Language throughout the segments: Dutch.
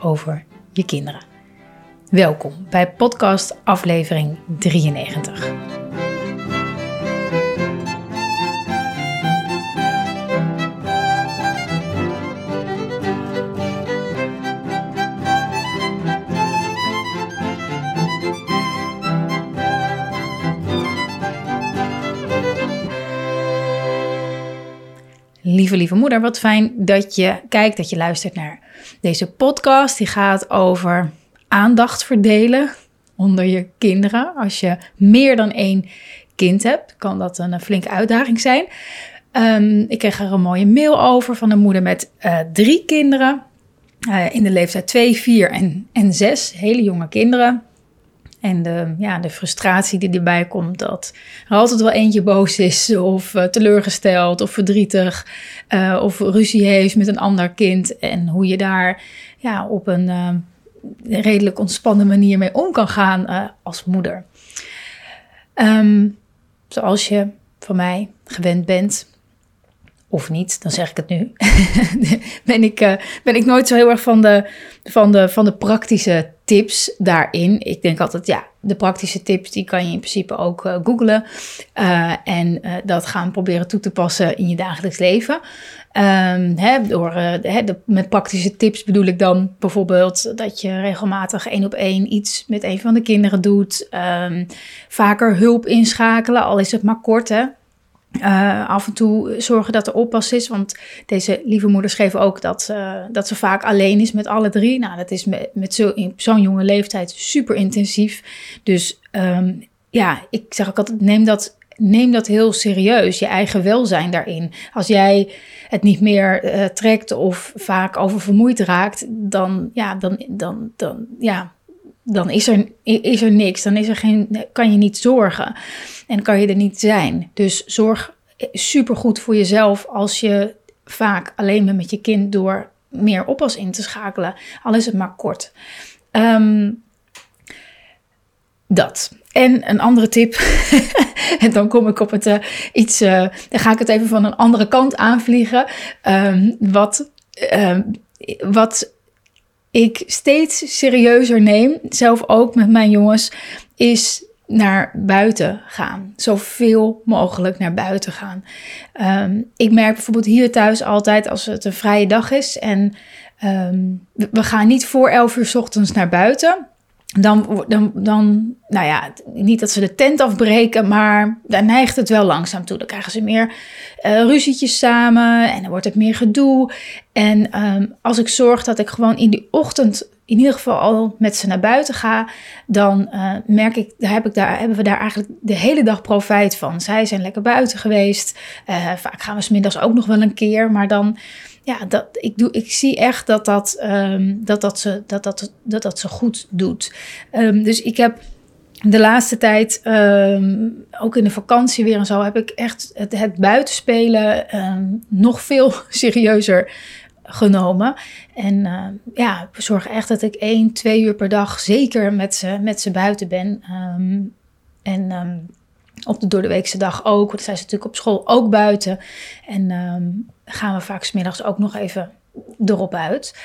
over je kinderen. Welkom bij podcast aflevering 93. Lieve, lieve moeder, wat fijn dat je kijkt, dat je luistert naar deze podcast. Die gaat over aandacht verdelen onder je kinderen. Als je meer dan één kind hebt, kan dat een flinke uitdaging zijn. Um, ik kreeg er een mooie mail over van een moeder met uh, drie kinderen. Uh, in de leeftijd 2, 4 en, en 6. Hele jonge kinderen. En de, ja, de frustratie die erbij komt dat er altijd wel eentje boos is of uh, teleurgesteld of verdrietig uh, of ruzie heeft met een ander kind. En hoe je daar ja, op een uh, redelijk ontspannen manier mee om kan gaan als moeder. Um, zoals je van mij gewend bent, of niet, dan zeg ik het nu. ben, ik, ben ik nooit zo heel erg van de, van, de, van de praktische tips daarin. Ik denk altijd, ja, de praktische tips die kan je in principe ook uh, googlen. Uh, en dat gaan proberen toe te passen in je dagelijks leven. Um, hè, door, hè, met praktische tips bedoel ik dan bijvoorbeeld dat je regelmatig één op één iets met een van de kinderen doet. Um, vaker hulp inschakelen, al is het maar kort. Hè. Uh, af en toe zorgen dat er oppas is. Want deze lieve moeder schreef ook dat, uh, dat ze vaak alleen is met alle drie. Nou, dat is met, met zo'n jonge leeftijd super intensief. Dus um, ja, ik zeg ook altijd: neem dat, neem dat heel serieus. Je eigen welzijn daarin. Als jij het niet meer uh, trekt of vaak oververmoeid raakt, dan, ja, dan, dan, dan, ja, dan is er, is er niks. Dan is er geen, kan je niet zorgen. En kan je er niet zijn. Dus zorg supergoed voor jezelf als je vaak alleen bent met je kind door meer oppas in te schakelen. Al is het maar kort. Um, dat. En een andere tip. en dan kom ik op het uh, iets. Uh, dan ga ik het even van een andere kant aanvliegen. Um, wat, uh, wat ik steeds serieuzer neem, zelf ook met mijn jongens, is naar buiten gaan. Zoveel mogelijk naar buiten gaan. Um, ik merk bijvoorbeeld hier thuis altijd als het een vrije dag is en um, we gaan niet voor 11 uur ochtends naar buiten. Dan, dan, dan, nou ja, niet dat ze de tent afbreken, maar daar neigt het wel langzaam toe. Dan krijgen ze meer uh, ruzietjes samen en dan wordt het meer gedoe. En um, als ik zorg dat ik gewoon in die ochtend in ieder geval al met ze naar buiten ga, dan uh, merk ik, daar, heb ik daar, hebben we daar eigenlijk de hele dag profijt van. Zij zijn lekker buiten geweest. Uh, vaak gaan we smiddags ook nog wel een keer, maar dan, ja, dat, ik, doe, ik zie echt dat dat, um, dat, dat, ze, dat, dat, dat, dat ze goed doet. Um, dus ik heb de laatste tijd, um, ook in de vakantie weer en zo, heb ik echt het, het buitenspelen nog veel serieuzer genomen. En uh, ja, zorg echt dat ik één, twee uur per dag zeker met ze, met ze buiten ben. Um, en um, op de doordeweekse dag ook. Want zijn ze natuurlijk op school ook buiten. En um, gaan we vaak smiddags ook nog even erop uit.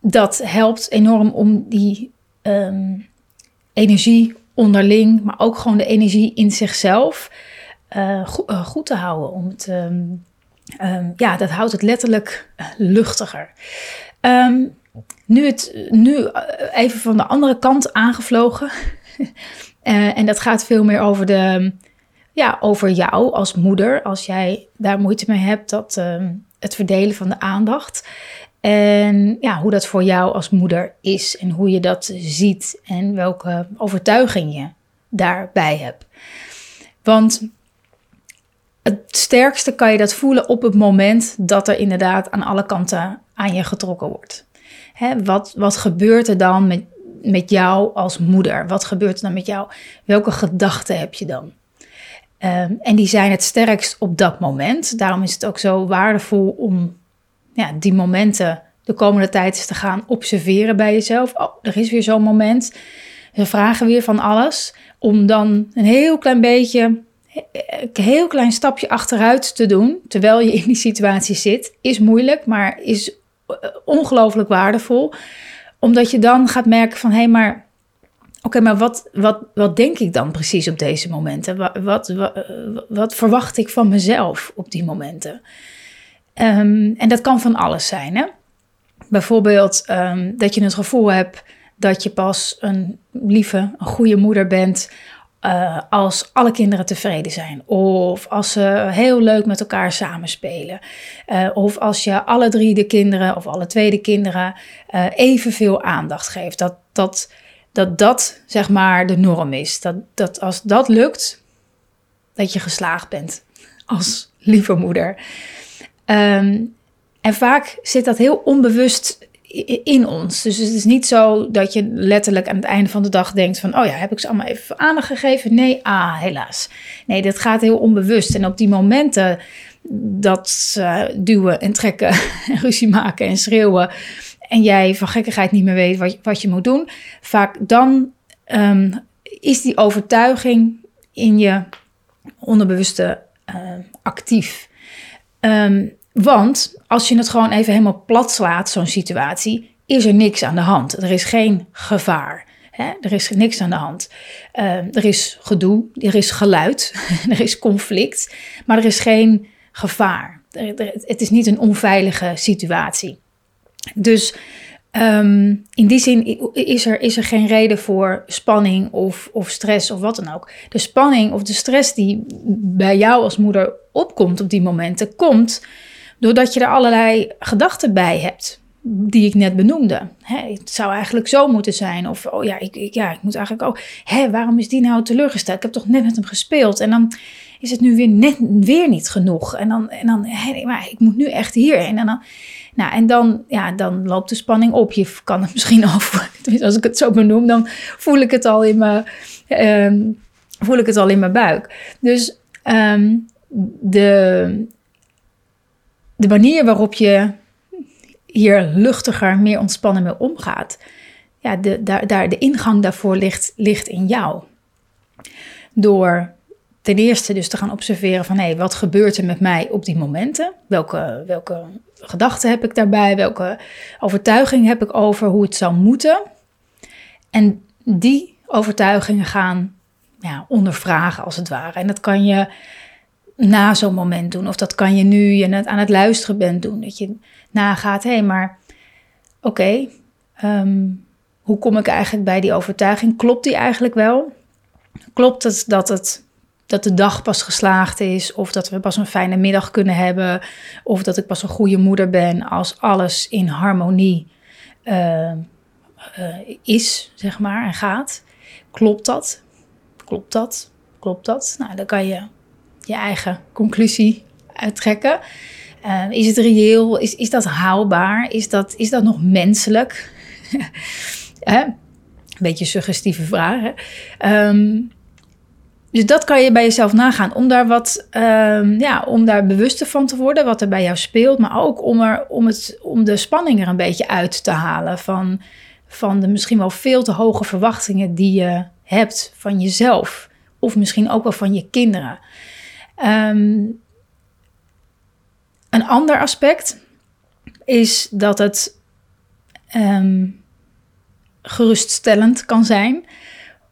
dat helpt enorm om die energie onderling, maar ook gewoon de energie in zichzelf go uh, goed te houden. Om het ja, dat houdt het letterlijk eh, luchtiger. Um, nu, het, nu eh, even van de andere kant aangevlogen. uh, en dat gaat veel meer over, de, ja, over jou als moeder. Als jij daar moeite mee hebt, dat, um, het verdelen van de aandacht. En ja, hoe dat voor jou als moeder is. En hoe je dat ziet. En welke overtuiging je daarbij hebt. Want het sterkste kan je dat voelen op het moment dat er inderdaad aan alle kanten aan je getrokken wordt. Hè, wat, wat gebeurt er dan met, met jou als moeder? Wat gebeurt er dan met jou? Welke gedachten heb je dan? Ehm, en die zijn het sterkst op dat moment. Daarom is het ook zo waardevol om ja, die momenten de komende tijd eens te gaan observeren bij jezelf. Oh, er is weer zo'n moment. We vragen weer van alles. Om dan een heel klein beetje, een heel klein stapje achteruit te doen. Terwijl je in die situatie zit. Is moeilijk, maar is eh, ongelooflijk waardevol. Omdat je dan gaat merken van hé, hey, maar Oké, maar wat, wat, wat denk ik dan precies op deze momenten? Wat, wat, wat, verwacht ik van mezelf op die momenten? Ehm, en dat kan van alles zijn. Hè? Bijvoorbeeld um, dat je het gevoel hebt dat je pas een lieve, een goede moeder bent uh, als alle kinderen tevreden zijn. Of als ze heel leuk met elkaar samenspelen. Uh, of als je alle drie de kinderen of alle twee de kinderen uh, evenveel aandacht geeft. Dat, dat, dat dat zeg maar de norm is. Dat, dat als dat lukt, dat je geslaagd bent als lieve moeder. Um, en vaak zit dat heel onbewust in ons. Dus het is niet zo dat je letterlijk aan het einde van de dag denkt van... oh ja, heb ik ze allemaal even aandacht gegeven? Nee, ah, helaas. Nee, dat gaat heel onbewust. En op die momenten dat ze duwen en trekken en ruzie maken en schreeuwen... en jij van gekkigheid niet meer weet wat je, wat je moet doen... vaak dan um, is die overtuiging in je onderbewuste uh, actief... Um, want als je het gewoon even helemaal plat slaat, zo'n situatie, is er niks aan de hand. Er is geen gevaar. Hè? Er is niks aan de hand. Uh, er is gedoe, er is geluid, er is conflict, maar er is geen gevaar. het is niet een onveilige situatie. Dus um, in die zin is er, is er geen reden voor spanning of, of stress of wat dan ook. De spanning of de stress die bij jou als moeder opkomt op die momenten, komt Doordat je er allerlei gedachten bij hebt, die ik net benoemde. het zou eigenlijk zo moeten zijn. Of, oh ja, ik, ik ja, ik moet eigenlijk ook. Hé, waarom is die nou teleurgesteld? Ik heb toch net met hem gespeeld. En dan is het nu weer net weer niet genoeg. En dan, en dan maar ik moet nu echt hier. En dan, nou, en dan, ja, dan loopt de spanning op. Je kan het misschien over. Als ik het zo benoem, dan voel ik het al in mijn, ehm, voel ik het al in mijn buik. Dus ehm, de, de manier waarop je hier luchtiger, meer ontspannen mee omgaat, ja, de, daar, daar, de ingang daarvoor ligt, ligt in jou. Door ten eerste dus te gaan observeren van hé, hey, wat gebeurt er met mij op die momenten? Welke, welke gedachten heb ik daarbij? Welke overtuiging heb ik over hoe het zou moeten? En die overtuigingen gaan ja, ondervragen als het ware. En dat kan je na zo'n moment doen. Of dat kan je nu je aan het luisteren bent doen. Dat je nagaat, hé, hey, maar oké, ehm, hoe kom ik eigenlijk bij die overtuiging? Klopt die eigenlijk wel? Klopt het dat, het dat de dag pas geslaagd is? Of dat we pas een fijne middag kunnen hebben? Of dat ik pas een goede moeder ben als alles in harmonie uh, uh, is, zeg maar, en gaat? Klopt dat? Klopt dat? Klopt dat? Nou, dan kan je je eigen conclusie uittrekken. Uh, is het reëel? Is, is dat haalbaar? Is dat, is dat nog menselijk? Een beetje suggestieve vragen. Um, dus dat kan je bij jezelf nagaan. Om daar wat, um, ja, om daar bewuster van te worden, wat er bij jou speelt. Maar ook om, er, om, het, om de spanning er een beetje uit te halen. Van, van de misschien wel veel te hoge verwachtingen die je hebt van jezelf. Of misschien ook wel van je kinderen. Um, een ander aspect is dat het um, geruststellend kan zijn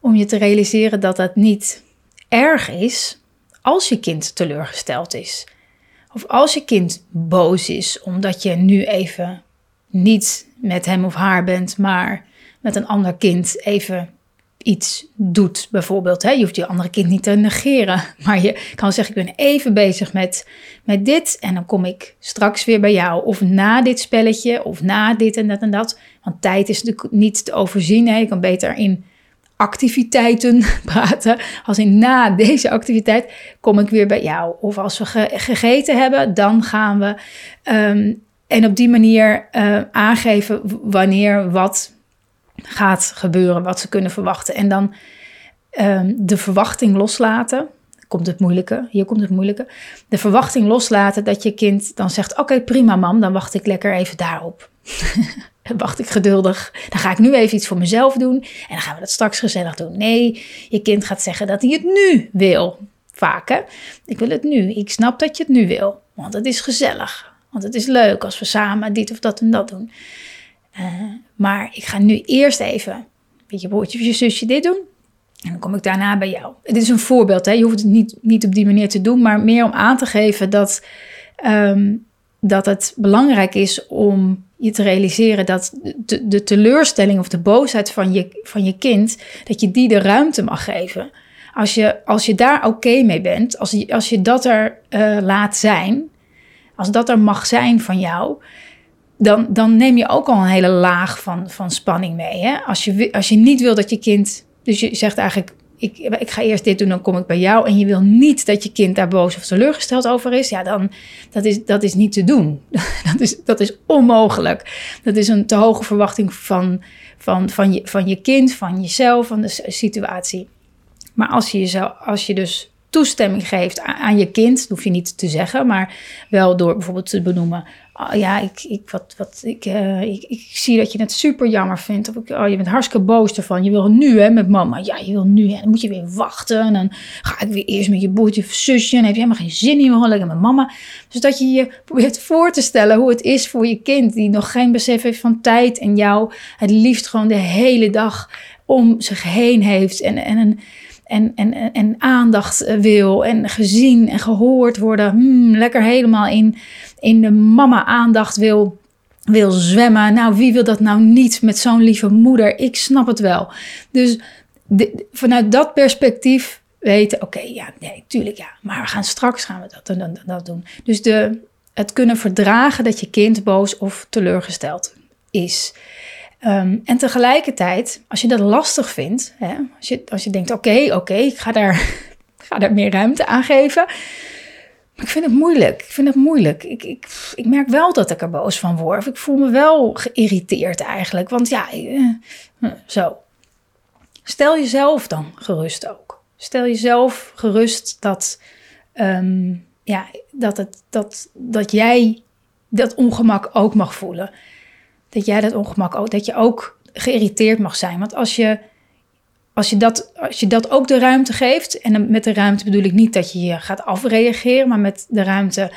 om je te realiseren dat het niet erg is als je kind teleurgesteld is. Of als je kind boos is omdat je nu even niet met hem of haar bent, maar met een ander kind even iets doet, bijvoorbeeld. Hè? Je hoeft je andere kind niet te negeren, maar je kan zeggen: Ik ben even bezig met, met dit en dan kom ik straks weer bij jou. Of na dit spelletje, of na dit en dat en dat. Want tijd is natuurlijk niet te overzien. Hè? Je kan beter in activiteiten praten. Als in na deze activiteit kom ik weer bij jou. Of als we gegeten hebben, dan gaan we. Um, en op die manier uh, aangeven wanneer wat gaat gebeuren, wat ze kunnen verwachten. En dan um, de verwachting loslaten. Komt het moeilijke, hier komt het moeilijke. De verwachting loslaten dat je kind dan zegt: Oké, prima, mam, dan wacht ik lekker even daarop. dan wacht ik geduldig. Dan ga ik nu even iets voor mezelf doen. En dan gaan we dat straks gezellig doen. Nee, je kind gaat zeggen dat hij het nu wil. Vaak hè. Ik wil het nu. Ik snap dat je het nu wil. Want het is gezellig. Want het is leuk als we samen dit of dat en dat doen. Uh, maar ik ga nu eerst even met je broertje of je zusje dit doen. En dan kom ik daarna bij jou. Dit is een voorbeeld. Hè? Je hoeft het niet, niet op die manier te doen. Maar meer om aan te geven dat, um, dat het belangrijk is om je te realiseren dat de, teleurstelling of de boosheid van je, van je kind, dat je die de ruimte mag geven. Als je, als je daar oké mee bent, als je, als je dat er uh, laat zijn, als dat er mag zijn van jou, dan, dan neem je ook al een hele laag van, van spanning mee. Hè? Als, je, als je niet wil dat je kind. Dus je zegt eigenlijk: ik, ik ga eerst dit doen, dan kom ik bij jou. En je wil niet dat je kind daar boos of teleurgesteld over is. Ja, dan dat is dat is niet te doen. dat, is, dat is onmogelijk. Dat is een te hoge verwachting van, van, van, je, van je kind, van jezelf, van de situatie. Maar als je, jezelf, als je dus toestemming geeft aan, je kind, dat hoef je niet te zeggen, maar wel door bijvoorbeeld te benoemen. Oh, ja, ik, ik, wat, wat, ik, uh, ik, ik, zie dat je het super jammer vindt. Ik, oh, je bent hartstikke boos ervan. Je wil nu hè, met mama. Ja, je wil nu. Hè. Dan moet je weer wachten. En dan ga ik weer eerst met je broertje of zusje. En heb je helemaal geen zin in. We lekker met mama. Dus dat je je probeert voor te stellen hoe het is voor je kind. Die nog geen besef heeft van tijd. En jou het liefst gewoon de hele dag om zich heen heeft. En, en een en, en, en aandacht eh, wil en gezien en gehoord worden. Hmm, lekker helemaal in, in de mama-aandacht wil, wil zwemmen. Nou, wie wil dat nou niet met zo'n lieve moeder? Ik snap het wel. Dus vanuit dat perspectief weten, oké, ja, nee, tuurlijk ja. Maar we gaan straks gaan we dat, dat, dat doen. Dus de, het kunnen verdragen dat je kind boos of teleurgesteld is. Um, en tegelijkertijd, als je dat lastig vindt, hè, als, je, als je denkt: oké, oké, ik ga daar, ga daar meer ruimte aan geven. Maar ik vind het moeilijk. Ik vind het moeilijk. Ik, ik, ik merk wel dat ik er boos van word. Ik voel me wel geïrriteerd eigenlijk. Want ja, eh, hm, zo. Stel jezelf dan gerust ook. Stel jezelf gerust dat, um, ja, dat, het, dat, dat jij dat ongemak ook mag voelen dat jij dat ongemak ook, dat je ook geïrriteerd mag zijn. Want als je, als je, dat, als je dat ook de ruimte geeft, en met de ruimte bedoel ik niet dat je je gaat afreageren, maar met de ruimte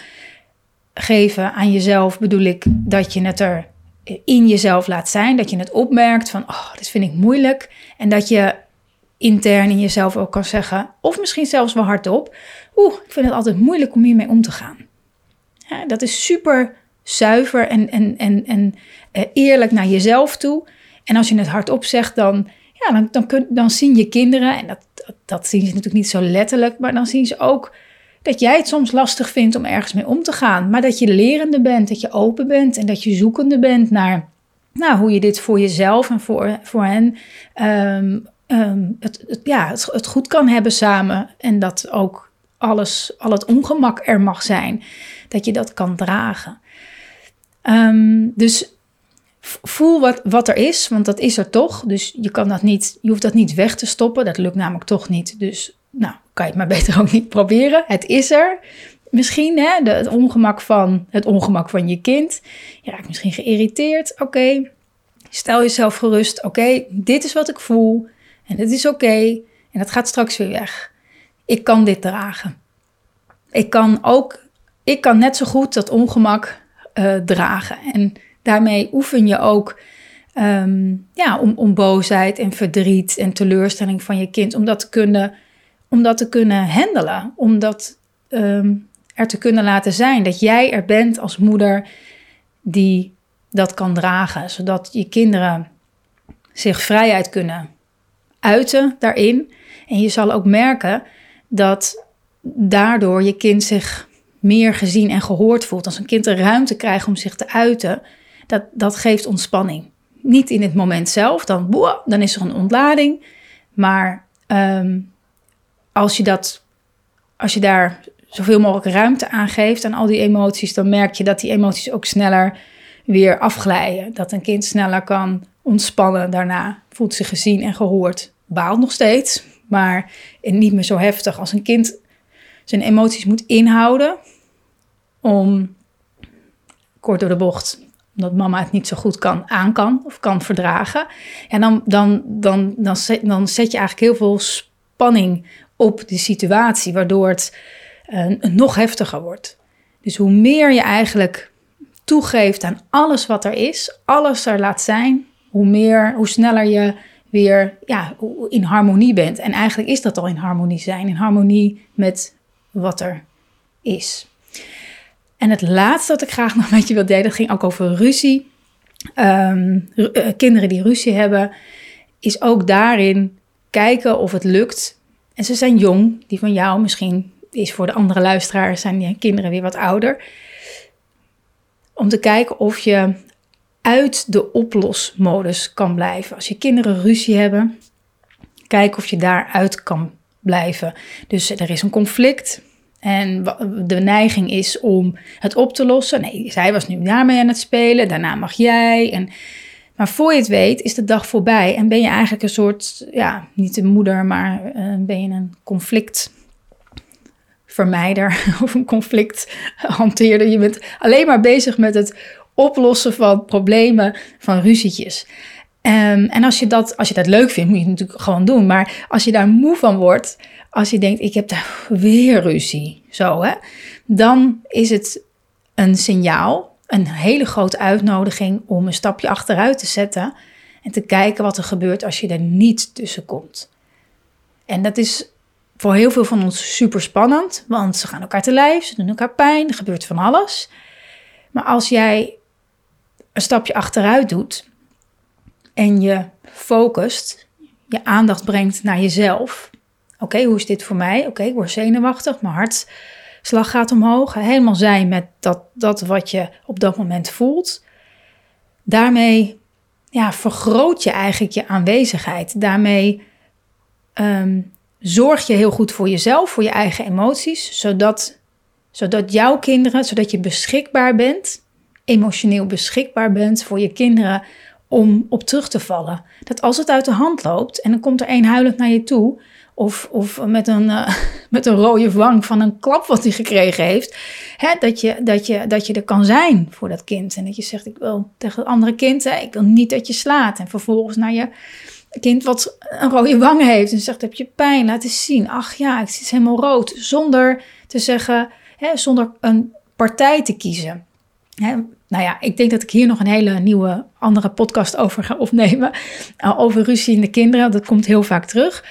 geven aan jezelf bedoel ik dat je het er in jezelf laat zijn, dat je het opmerkt van, oh, dit vind ik moeilijk. En dat je intern in jezelf ook kan zeggen, of misschien zelfs wel hardop, oeh, ik vind het altijd moeilijk om hiermee om te gaan. Dat is super zuiver en, en, en, en eerlijk naar jezelf toe. En als je het hardop zegt, dan, ja, dan, dan, kun, dan zien je kinderen, en dat, dat, zien ze natuurlijk niet zo letterlijk, maar dan zien ze ook dat jij het soms lastig vindt om ergens mee om te gaan. Maar dat je lerende bent, dat je open bent en dat je zoekende bent naar nou, hoe je dit voor jezelf en voor, voor hen ehm, ehm, het, ja, het, goed kan hebben samen. En dat ook alles, al het ongemak er mag zijn, dat je dat kan dragen. Um, dus voel wat, wat er is, want dat is er toch. Dus je, kan dat niet, je hoeft dat niet weg te stoppen. Dat lukt namelijk toch niet. Dus nou, kan je het maar beter ook niet proberen. Het is er. Misschien hè, het, ongemak van, het ongemak van je kind. Je raakt misschien geïrriteerd. Oké, stel jezelf gerust. Oké, dit is wat ik voel. En het is oké. en dat gaat straks weer weg. Ik kan dit dragen. Ik kan ook, ik kan net zo goed dat ongemak uh, dragen. En daarmee oefen je ook um, ja, om, om boosheid en verdriet en teleurstelling van je kind. Om dat te kunnen, om dat te kunnen handelen. Om dat um, er te kunnen laten zijn. Dat jij er bent als moeder die dat kan dragen. Zodat je kinderen zich vrijheid kunnen uiten daarin. En je zal ook merken dat daardoor je kind zich meer gezien en gehoord voelt. Als een kind de ruimte krijgt om zich te uiten, dat, dat geeft ontspanning. Niet in het moment zelf, dan, boah, dan is er een ontlading. Maar um, als, je dat, als je daar zoveel mogelijk ruimte aangeeft aan al die emoties, dan merk je dat die emoties ook sneller weer afglijden. Dat een kind sneller kan ontspannen daarna, voelt zich gezien en gehoord. Baalt nog steeds, maar niet meer zo heftig als een kind zijn emoties moet inhouden om kort door de bocht omdat mama het niet zo goed kan, aan kan of kan verdragen. En dan, dan, dan, dan, zet, dan zet je eigenlijk heel veel spanning op de situatie, waardoor het uh, nog heftiger wordt. Dus hoe meer je eigenlijk toegeeft aan alles wat er is, alles er laat zijn, hoe meer, hoe sneller je weer ja, in harmonie bent. En eigenlijk is dat al in harmonie zijn, in harmonie met wat er is. En het laatste wat ik graag nog met je wil delen, dat ging ook over ruzie. Ehm, eh, kinderen die ruzie hebben, is ook daarin kijken of het lukt. En ze zijn jong, die van jou misschien is voor de andere luisteraars, zijn die kinderen weer wat ouder. Om te kijken of je uit de oplosmodus kan blijven. Als je kinderen ruzie hebben, kijk of je daaruit kan blijven. Dus er is een conflict. En de neiging is om het op te lossen. Nee, zij was nu daarmee aan het spelen. Daarna mag jij. En, maar voor je het weet is de dag voorbij. En ben je eigenlijk een soort, ja, niet een moeder, maar uh, ben je een conflictvermijder of een conflicthanteerder. Je bent alleen maar bezig met het oplossen van problemen, van ruzietjes. Um, en als je, dat, als je dat leuk vindt, moet je het natuurlijk gewoon doen. Maar als je daar moe van wordt, als je denkt, ik heb daar weer ruzie, zo hè, dan is het een signaal, een hele grote uitnodiging om een stapje achteruit te zetten en te kijken wat er gebeurt als je er niet tussen komt. En dat is voor heel veel van ons super spannend, want ze gaan elkaar te lijf, ze doen elkaar pijn, er gebeurt van alles. Maar als jij een stapje achteruit doet en je focust, je aandacht brengt naar jezelf, Oké, hoe is dit voor mij? Oké, ik word zenuwachtig, mijn hartslag gaat omhoog. Helemaal zijn met dat, dat wat je op dat moment voelt. Daarmee ja, vergroot je eigenlijk je aanwezigheid. Daarmee ehm, zorg je heel goed voor jezelf, voor je eigen emoties, zodat, zodat jouw kinderen, zodat je beschikbaar bent, emotioneel beschikbaar bent voor je kinderen om op terug te vallen. Dat als het uit de hand loopt en dan komt er één huilend naar je toe, of, of met, een, uh, met een rode wang van een klap wat hij gekregen heeft. Hè, dat, je, dat, je, dat je er kan zijn voor dat kind. En dat je zegt, ik wil tegen het andere kind, hè, ik wil niet dat je slaat. En vervolgens naar je kind wat een rode wang heeft. En zegt, heb je pijn? Laat eens zien. Ach ja, ik zit helemaal rood. Zonder te zeggen, hè, zonder een partij te kiezen. Hè, nou ja, ik denk dat ik hier nog een hele nieuwe andere podcast over ga opnemen. Uh, over ruzie in de kinderen. Dat komt heel vaak terug.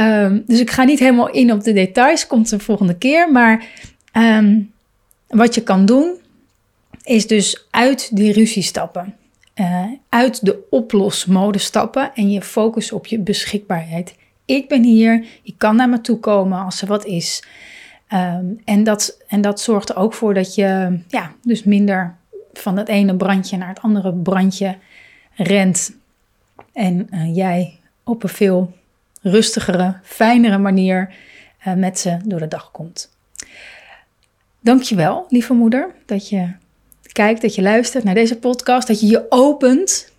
Um, dus ik ga niet helemaal in op de details, komt de volgende keer. Maar um, wat je kan doen, is dus uit die ruzie stappen. Uh, uit de oplosmode stappen en je focus op je beschikbaarheid. Ik ben hier, je kan naar me toe komen als er wat is. Um, en, dat, en dat zorgt er ook voor dat je ja, dus minder van het ene brandje naar het andere brandje rent. En uh, jij op een veel rustigere, fijnere manier uh, met ze door de dag komt. Dankjewel, lieve moeder, dat je kijkt, dat je luistert naar deze podcast, dat je je opent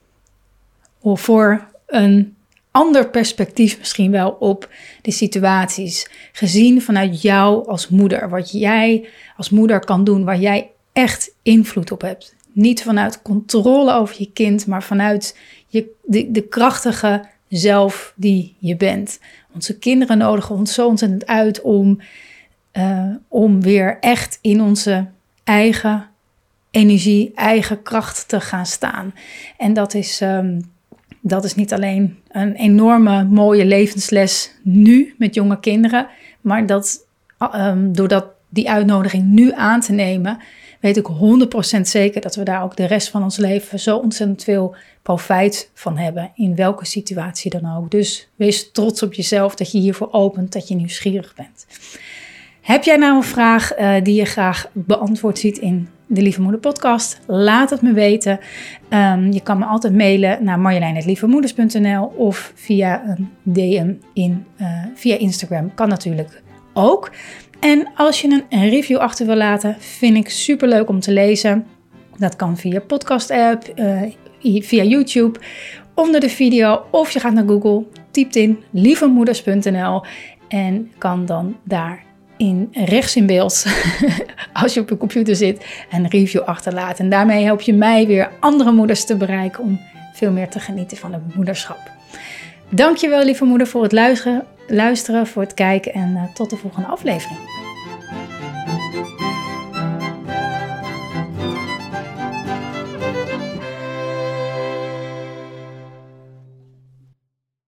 voor een ander perspectief misschien wel op de situaties. Gezien vanuit jou als moeder, wat jij als moeder kan doen, waar jij echt invloed op hebt. Niet vanuit controle over je kind, maar vanuit je, de, de krachtige zelf die je bent. Onze kinderen nodigen ons zo ontzettend uit om, uh, om weer echt in onze eigen energie, eigen kracht te gaan staan. En dat is, um, dat is niet alleen een enorme mooie levensles nu met jonge kinderen, maar dat um, doordat die uitnodiging nu aan te nemen, weet ik 100% zeker dat we daar ook de rest van ons leven zo ontzettend veel profijt van hebben, in welke situatie dan ook. Dus wees trots op jezelf dat je hiervoor opent, dat je nieuwsgierig bent. Heb jij nou een vraag uh, die je graag beantwoord ziet in de Lieve Moeder podcast? Laat het me weten. Um, je kan me altijd mailen naar marjolein.lievemoeders.nl of via een DM in, uh, via Instagram. Kan natuurlijk ook. En als je een review achter wil laten, vind ik super leuk om te lezen. Dat kan via podcast-app, uh, via YouTube, onder de video of je gaat naar Google, typt in lievemoeders.nl en kan dan daar in rechts in beeld, als je op je computer zit, een review achterlaten. En daarmee help je mij weer andere moeders te bereiken om veel meer te genieten van het moederschap. Dankjewel lieve moeder voor het luisteren, luisteren voor het kijken en uh, tot de volgende aflevering.